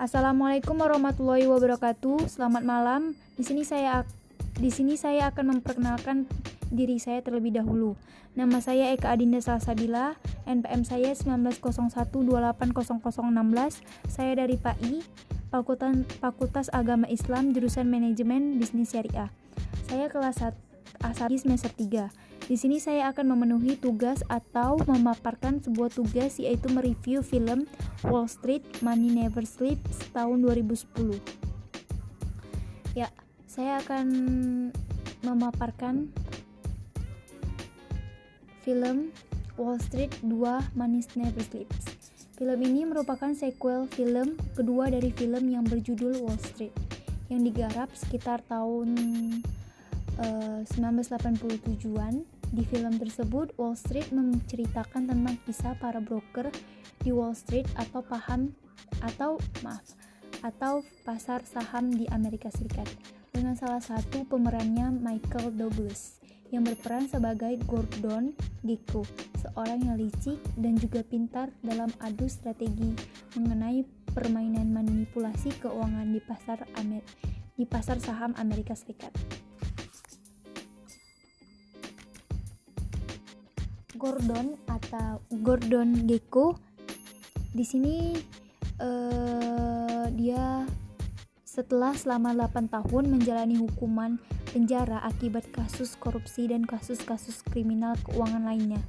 Assalamualaikum warahmatullahi wabarakatuh. Selamat malam. Di sini saya di sini saya akan memperkenalkan diri saya terlebih dahulu. Nama saya Eka Adinda Salsabila, NPM saya 1901280016. Saya dari PAI, Fakultas, Fakultas Agama Islam, jurusan Manajemen Bisnis Syariah. Saya kelas 1 A1 semester 3. Di sini saya akan memenuhi tugas atau memaparkan sebuah tugas yaitu mereview film Wall Street Money Never Sleeps tahun 2010. Ya, saya akan memaparkan film Wall Street 2 Money Never Sleeps. Film ini merupakan sequel film kedua dari film yang berjudul Wall Street yang digarap sekitar tahun uh, 1987-an di film tersebut, Wall Street menceritakan tentang kisah para broker di Wall Street atau paham atau maaf atau pasar saham di Amerika Serikat dengan salah satu pemerannya Michael Douglas yang berperan sebagai Gordon Gekko, seorang yang licik dan juga pintar dalam adu strategi mengenai permainan manipulasi keuangan di pasar Amer di pasar saham Amerika Serikat. Gordon atau Gordon Gekko di sini uh, dia setelah selama 8 tahun menjalani hukuman penjara akibat kasus korupsi dan kasus-kasus kriminal keuangan lainnya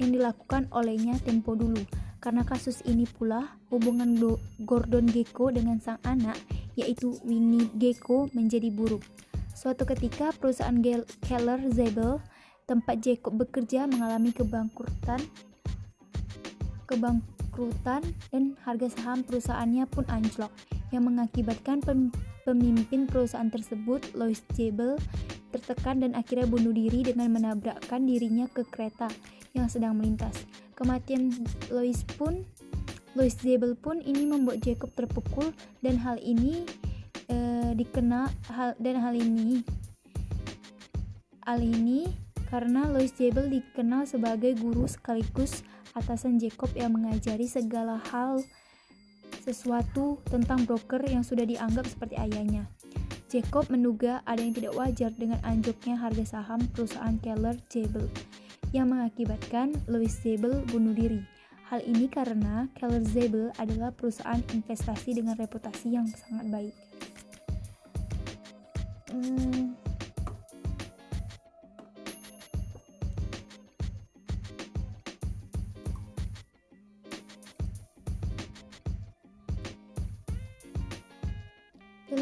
yang dilakukan olehnya tempo dulu. Karena kasus ini pula hubungan Do Gordon Gekko dengan sang anak yaitu Winnie Gekko menjadi buruk. Suatu ketika perusahaan Keller Zabel tempat Jacob bekerja mengalami kebangkrutan kebangkrutan dan harga saham perusahaannya pun anjlok yang mengakibatkan pemimpin perusahaan tersebut Lois Jebel tertekan dan akhirnya bunuh diri dengan menabrakkan dirinya ke kereta yang sedang melintas. Kematian Lois pun Lois Jebel pun ini membuat Jacob terpukul dan hal ini e, dikenal hal dan hal ini hal ini karena Louis Jebel dikenal sebagai guru sekaligus atasan Jacob yang mengajari segala hal sesuatu tentang broker yang sudah dianggap seperti ayahnya. Jacob menduga ada yang tidak wajar dengan anjloknya harga saham perusahaan Keller Jebel yang mengakibatkan Louis Jebel bunuh diri. Hal ini karena Keller Jebel adalah perusahaan investasi dengan reputasi yang sangat baik. Hmm,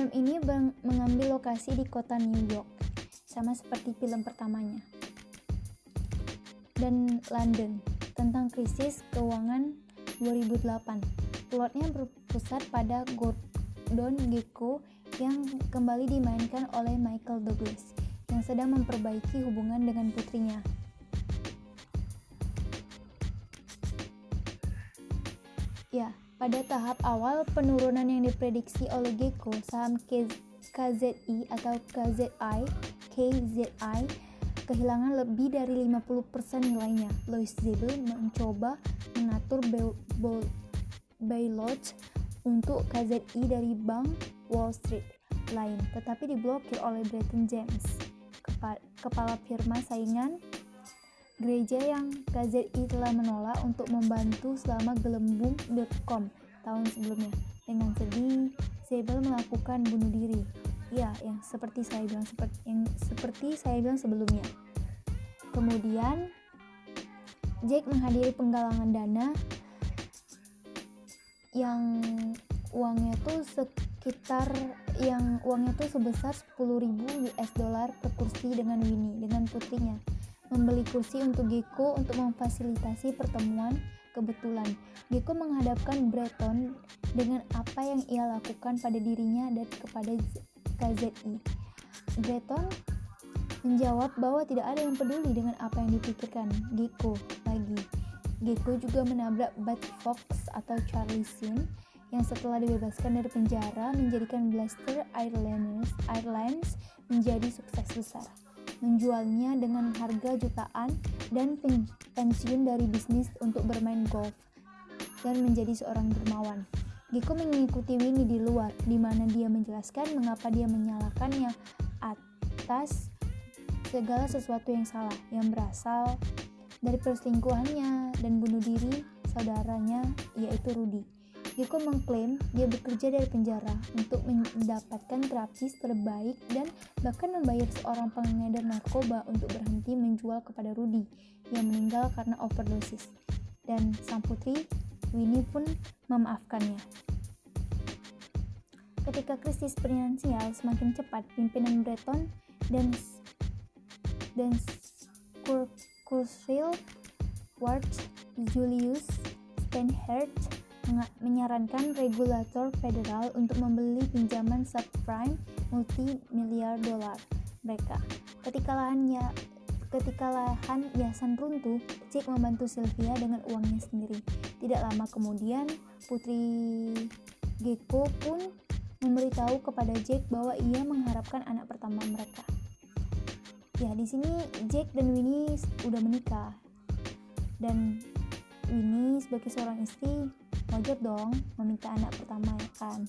Film ini mengambil lokasi di kota New York, sama seperti film pertamanya. Dan London, tentang krisis keuangan 2008. Plotnya berpusat pada Gordon Gekko yang kembali dimainkan oleh Michael Douglas, yang sedang memperbaiki hubungan dengan putrinya. Ya, pada tahap awal penurunan yang diprediksi oleh Gecko, saham KZI atau KZI, KZI kehilangan lebih dari 50% nilainya. Louis Zebel mencoba mengatur bailout untuk KZI dari bank Wall Street lain, tetapi diblokir oleh Bretton James, kepala firma saingan Gereja yang KZI telah menolak untuk membantu selama gelembung.com tahun sebelumnya. Dengan sedih, Zabel melakukan bunuh diri. Ya, yang seperti saya bilang seperti yang seperti saya bilang sebelumnya. Kemudian Jack menghadiri penggalangan dana yang uangnya tuh sekitar yang uangnya tuh sebesar 10.000 US dollar per kursi dengan Winnie dengan putrinya membeli kursi untuk Gecko untuk memfasilitasi pertemuan kebetulan. Gecko menghadapkan Breton dengan apa yang ia lakukan pada dirinya dan kepada KZI. Breton menjawab bahwa tidak ada yang peduli dengan apa yang dipikirkan Gecko lagi. Gecko juga menabrak Bud Fox atau Charlie Sheen yang setelah dibebaskan dari penjara menjadikan Blaster Airlines, Airlines menjadi sukses besar menjualnya dengan harga jutaan dan pensiun dari bisnis untuk bermain golf dan menjadi seorang dermawan. Gecko mengikuti Winnie di luar, di mana dia menjelaskan mengapa dia menyalahkannya atas segala sesuatu yang salah yang berasal dari perselingkuhannya dan bunuh diri saudaranya yaitu Rudy. Gecko mengklaim dia bekerja dari penjara untuk mendapatkan terapis terbaik dan bahkan membayar seorang pengedar narkoba untuk berhenti menjual kepada Rudy yang meninggal karena overdosis. Dan sang putri Winnie pun memaafkannya. Ketika krisis finansial semakin cepat, pimpinan Breton dan dan Kursville Ward Julius Steinhardt menyarankan regulator federal untuk membeli pinjaman subprime multi miliar dolar mereka. Ketika lahannya Ketika lahan yayasan runtuh, Jack membantu Sylvia dengan uangnya sendiri. Tidak lama kemudian, Putri Gecko pun memberitahu kepada Jack bahwa ia mengharapkan anak pertama mereka. Ya, di sini Jack dan Winnie udah menikah. Dan Winnie sebagai seorang istri wajar dong meminta anak pertama ya kan.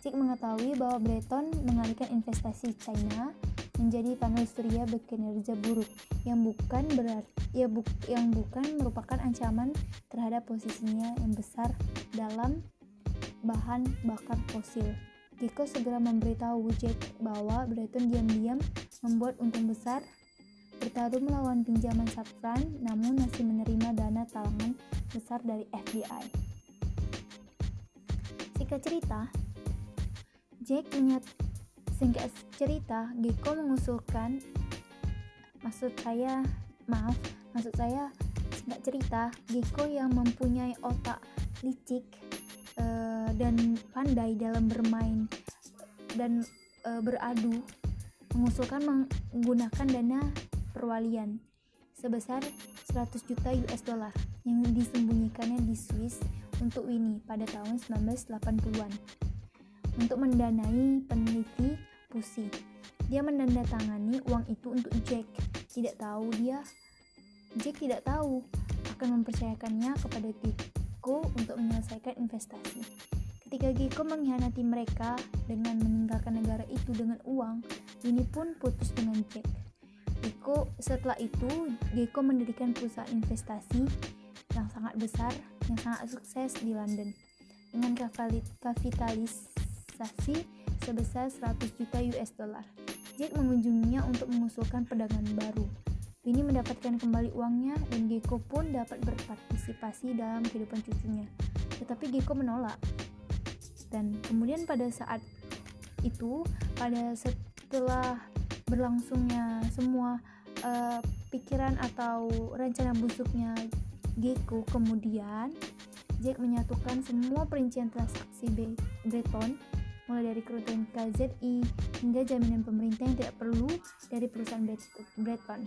Jack mengetahui bahwa Breton mengalihkan investasi China menjadi panel surya berkinerja buruk yang bukan berarti ya bu, yang bukan merupakan ancaman terhadap posisinya yang besar dalam bahan bakar fosil. Gecko segera memberitahu Jack bahwa Breton diam-diam membuat untung besar bertarung melawan pinjaman subprime namun masih menerima dana talangan besar dari FBI. Singkat cerita, Jack menyat Singkat cerita, Gecko mengusulkan maksud saya maaf, maksud saya singkat cerita, Gecko yang mempunyai otak licik uh, dan pandai dalam bermain dan uh, beradu mengusulkan menggunakan dana perwalian sebesar 100 juta US dollar yang disembunyikannya di Swiss untuk Winnie pada tahun 1980-an untuk mendanai peneliti Pusi. Dia menandatangani uang itu untuk Jack. Tidak tahu dia Jack tidak tahu akan mempercayakannya kepada Gecko untuk menyelesaikan investasi. Ketika Gecko mengkhianati mereka dengan meninggalkan negara itu dengan uang, ini pun putus dengan Jack. Gecko setelah itu Gecko mendirikan perusahaan investasi yang sangat besar, yang sangat sukses di London dengan kapitalisasi sebesar 100 juta US dollar. Jack mengunjunginya untuk mengusulkan pedagang baru. Winnie mendapatkan kembali uangnya dan Gecko pun dapat berpartisipasi dalam kehidupan cucunya. Tetapi Gecko menolak. Dan kemudian pada saat itu, pada setelah berlangsungnya semua uh, pikiran atau rencana busuknya Gecko, kemudian Jack menyatukan semua perincian transaksi Breton mulai dari kerutan KZI hingga jaminan pemerintah yang tidak perlu dari perusahaan Breton.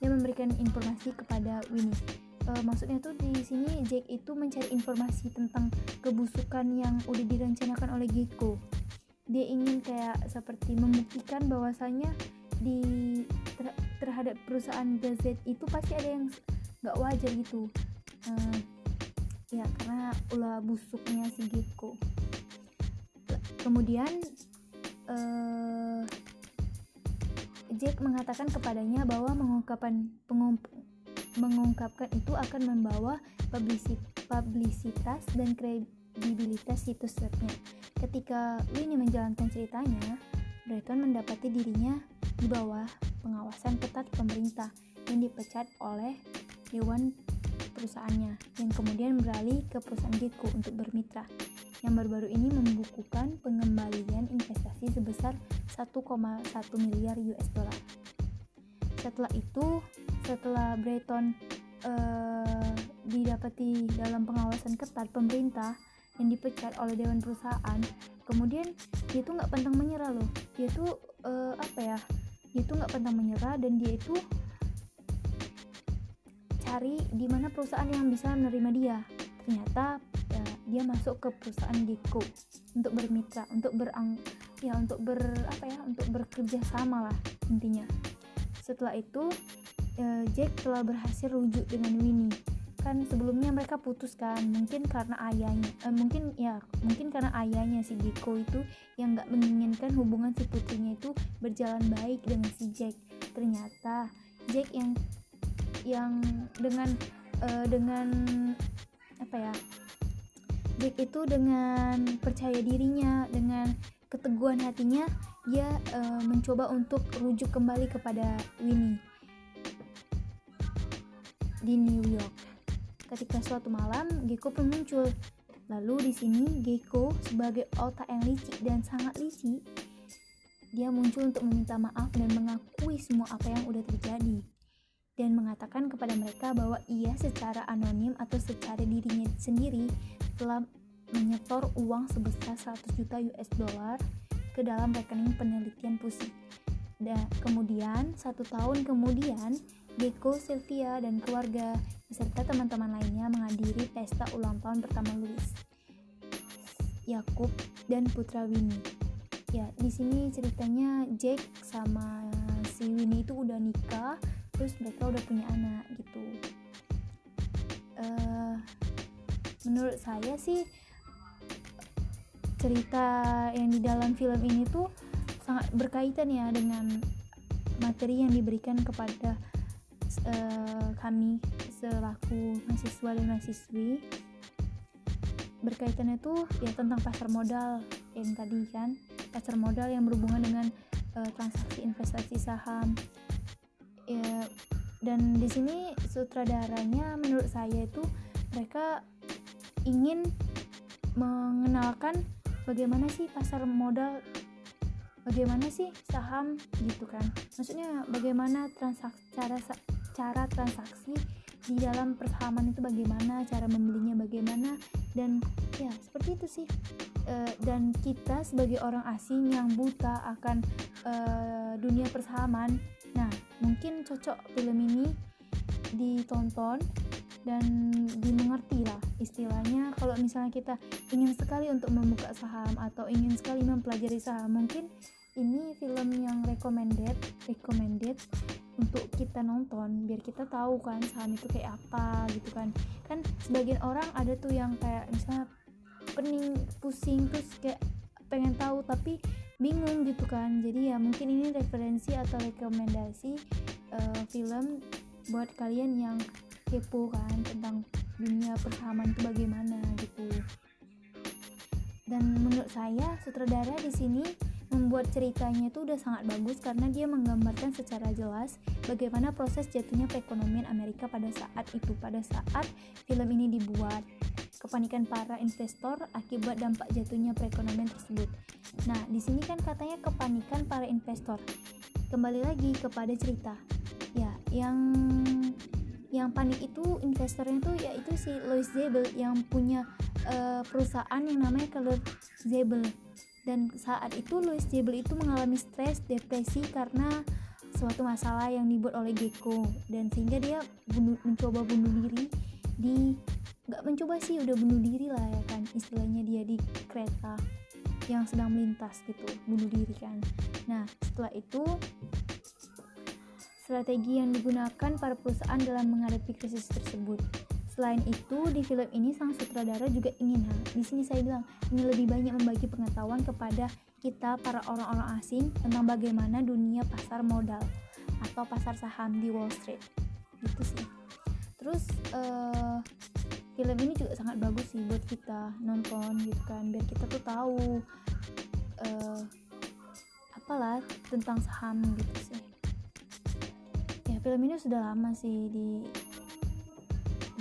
Dia memberikan informasi kepada Winnie. E, maksudnya tuh di sini Jack itu mencari informasi tentang kebusukan yang udah direncanakan oleh Gecko. Dia ingin kayak seperti membuktikan bahwasanya di ter, terhadap perusahaan gazet itu pasti ada yang nggak wajar gitu. E, ya karena ulah busuknya si Gecko kemudian uh, Jack mengatakan kepadanya bahwa mengungkapkan mengungkapkan itu akan membawa publisitas dan kredibilitas situs webnya. Ketika Winnie menjalankan ceritanya, Breton mendapati dirinya di bawah pengawasan ketat pemerintah yang dipecat oleh dewan perusahaannya yang kemudian beralih ke perusahaan Gecko untuk bermitra yang baru-baru ini membukukan pengembalian investasi sebesar 1,1 miliar US dollar. Setelah itu, setelah Breton uh, didapati dalam pengawasan ketat pemerintah yang dipecat oleh dewan perusahaan, kemudian dia tuh nggak pantang menyerah loh. Dia tuh uh, apa ya? Dia tuh nggak pantang menyerah dan dia itu cari di mana perusahaan yang bisa menerima dia. Ternyata dia masuk ke perusahaan Gecko untuk bermitra untuk berang ya untuk ber apa ya untuk bekerja sama lah intinya setelah itu uh, Jack telah berhasil rujuk dengan Winnie kan sebelumnya mereka putus kan mungkin karena ayahnya eh, mungkin ya mungkin karena ayahnya si Geko itu yang nggak menginginkan hubungan si putrinya itu berjalan baik dengan si Jack ternyata Jack yang yang dengan uh, dengan apa ya Jack itu dengan percaya dirinya dengan keteguhan hatinya dia uh, mencoba untuk rujuk kembali kepada Winnie di New York. Ketika suatu malam, Gecko pun muncul. Lalu di sini Gecko sebagai otak yang licik dan sangat licik, dia muncul untuk meminta maaf dan mengakui semua apa yang udah terjadi dan mengatakan kepada mereka bahwa ia secara anonim atau secara dirinya sendiri telah menyetor uang sebesar 100 juta US dollar ke dalam rekening penelitian pusing. Dan kemudian, satu tahun kemudian, Deko, Sylvia, dan keluarga beserta teman-teman lainnya menghadiri pesta ulang tahun pertama Louis, Yakub, dan putra Winnie. Ya, di sini ceritanya Jack sama si Winnie itu udah nikah, terus mereka udah punya anak gitu. Uh, menurut saya sih cerita yang di dalam film ini tuh sangat berkaitan ya dengan materi yang diberikan kepada uh, kami selaku mahasiswa dan mahasiswi berkaitannya tuh ya tentang pasar modal yang tadi kan. Pasar modal yang berhubungan dengan uh, transaksi investasi saham. Ya dan di sini sutradaranya menurut saya itu mereka ingin mengenalkan bagaimana sih pasar modal bagaimana sih saham gitu kan. Maksudnya bagaimana transaksi cara cara transaksi di dalam persahaman itu bagaimana cara membelinya bagaimana dan ya seperti itu sih. E, dan kita sebagai orang asing yang buta akan e, dunia persahaman. Nah mungkin cocok film ini ditonton dan dimengerti lah istilahnya. Kalau misalnya kita ingin sekali untuk membuka saham atau ingin sekali mempelajari saham mungkin ini film yang recommended recommended untuk kita nonton biar kita tahu kan saham itu kayak apa gitu kan. Kan sebagian orang ada tuh yang kayak misalnya pening pusing terus kayak pengen tahu tapi bingung gitu kan. Jadi ya mungkin ini referensi atau rekomendasi uh, film buat kalian yang kepo kan tentang dunia persahaman itu bagaimana gitu. Dan menurut saya sutradara di sini membuat ceritanya itu udah sangat bagus karena dia menggambarkan secara jelas bagaimana proses jatuhnya perekonomian Amerika pada saat itu pada saat film ini dibuat kepanikan para investor akibat dampak jatuhnya perekonomian tersebut. Nah, di sini kan katanya kepanikan para investor. Kembali lagi kepada cerita. Ya, yang yang panik itu investornya tuh yaitu si Louis Zebel yang punya uh, perusahaan yang namanya Color Zebel dan saat itu Louis Jebel itu mengalami stres depresi karena suatu masalah yang dibuat oleh Gecko. Dan sehingga dia bunuh, mencoba bunuh diri di nggak mencoba sih udah bunuh diri lah ya kan istilahnya dia di kereta yang sedang melintas gitu bunuh diri kan. Nah setelah itu strategi yang digunakan para perusahaan dalam menghadapi krisis tersebut Selain itu, di film ini sang sutradara juga ingin, di sini saya bilang, ingin lebih banyak membagi pengetahuan kepada kita para orang-orang asing tentang bagaimana dunia pasar modal atau pasar saham di Wall Street. Gitu sih. Terus uh, film ini juga sangat bagus sih buat kita nonton gitu kan, biar kita tuh tahu uh, apalah tentang saham gitu sih. Ya film ini sudah lama sih di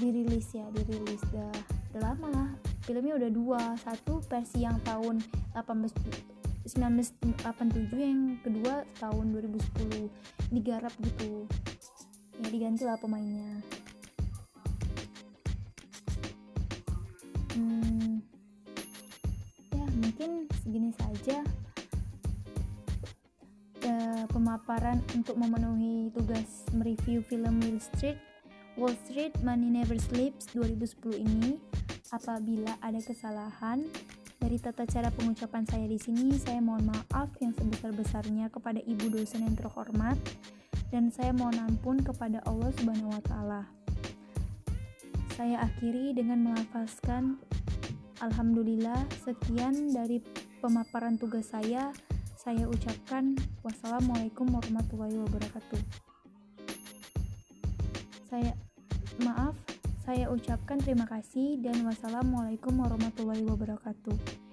dirilis ya dirilis. Udah udah lama. Lah filmnya udah dua. Satu versi yang tahun 18 1987 yang kedua tahun 2010 digarap gitu. Ya diganti lah pemainnya. Hmm, ya mungkin segini saja. Uh, pemaparan untuk memenuhi tugas mereview film Will Street Wall Street Money Never Sleeps 2010 ini apabila ada kesalahan dari tata cara pengucapan saya di sini saya mohon maaf yang sebesar-besarnya kepada ibu dosen yang terhormat dan saya mohon ampun kepada Allah Subhanahu wa taala. Saya akhiri dengan melafazkan Alhamdulillah, sekian dari pemaparan tugas saya. Saya ucapkan wassalamualaikum warahmatullahi wabarakatuh. Saya maaf, saya ucapkan terima kasih dan wassalamualaikum warahmatullahi wabarakatuh.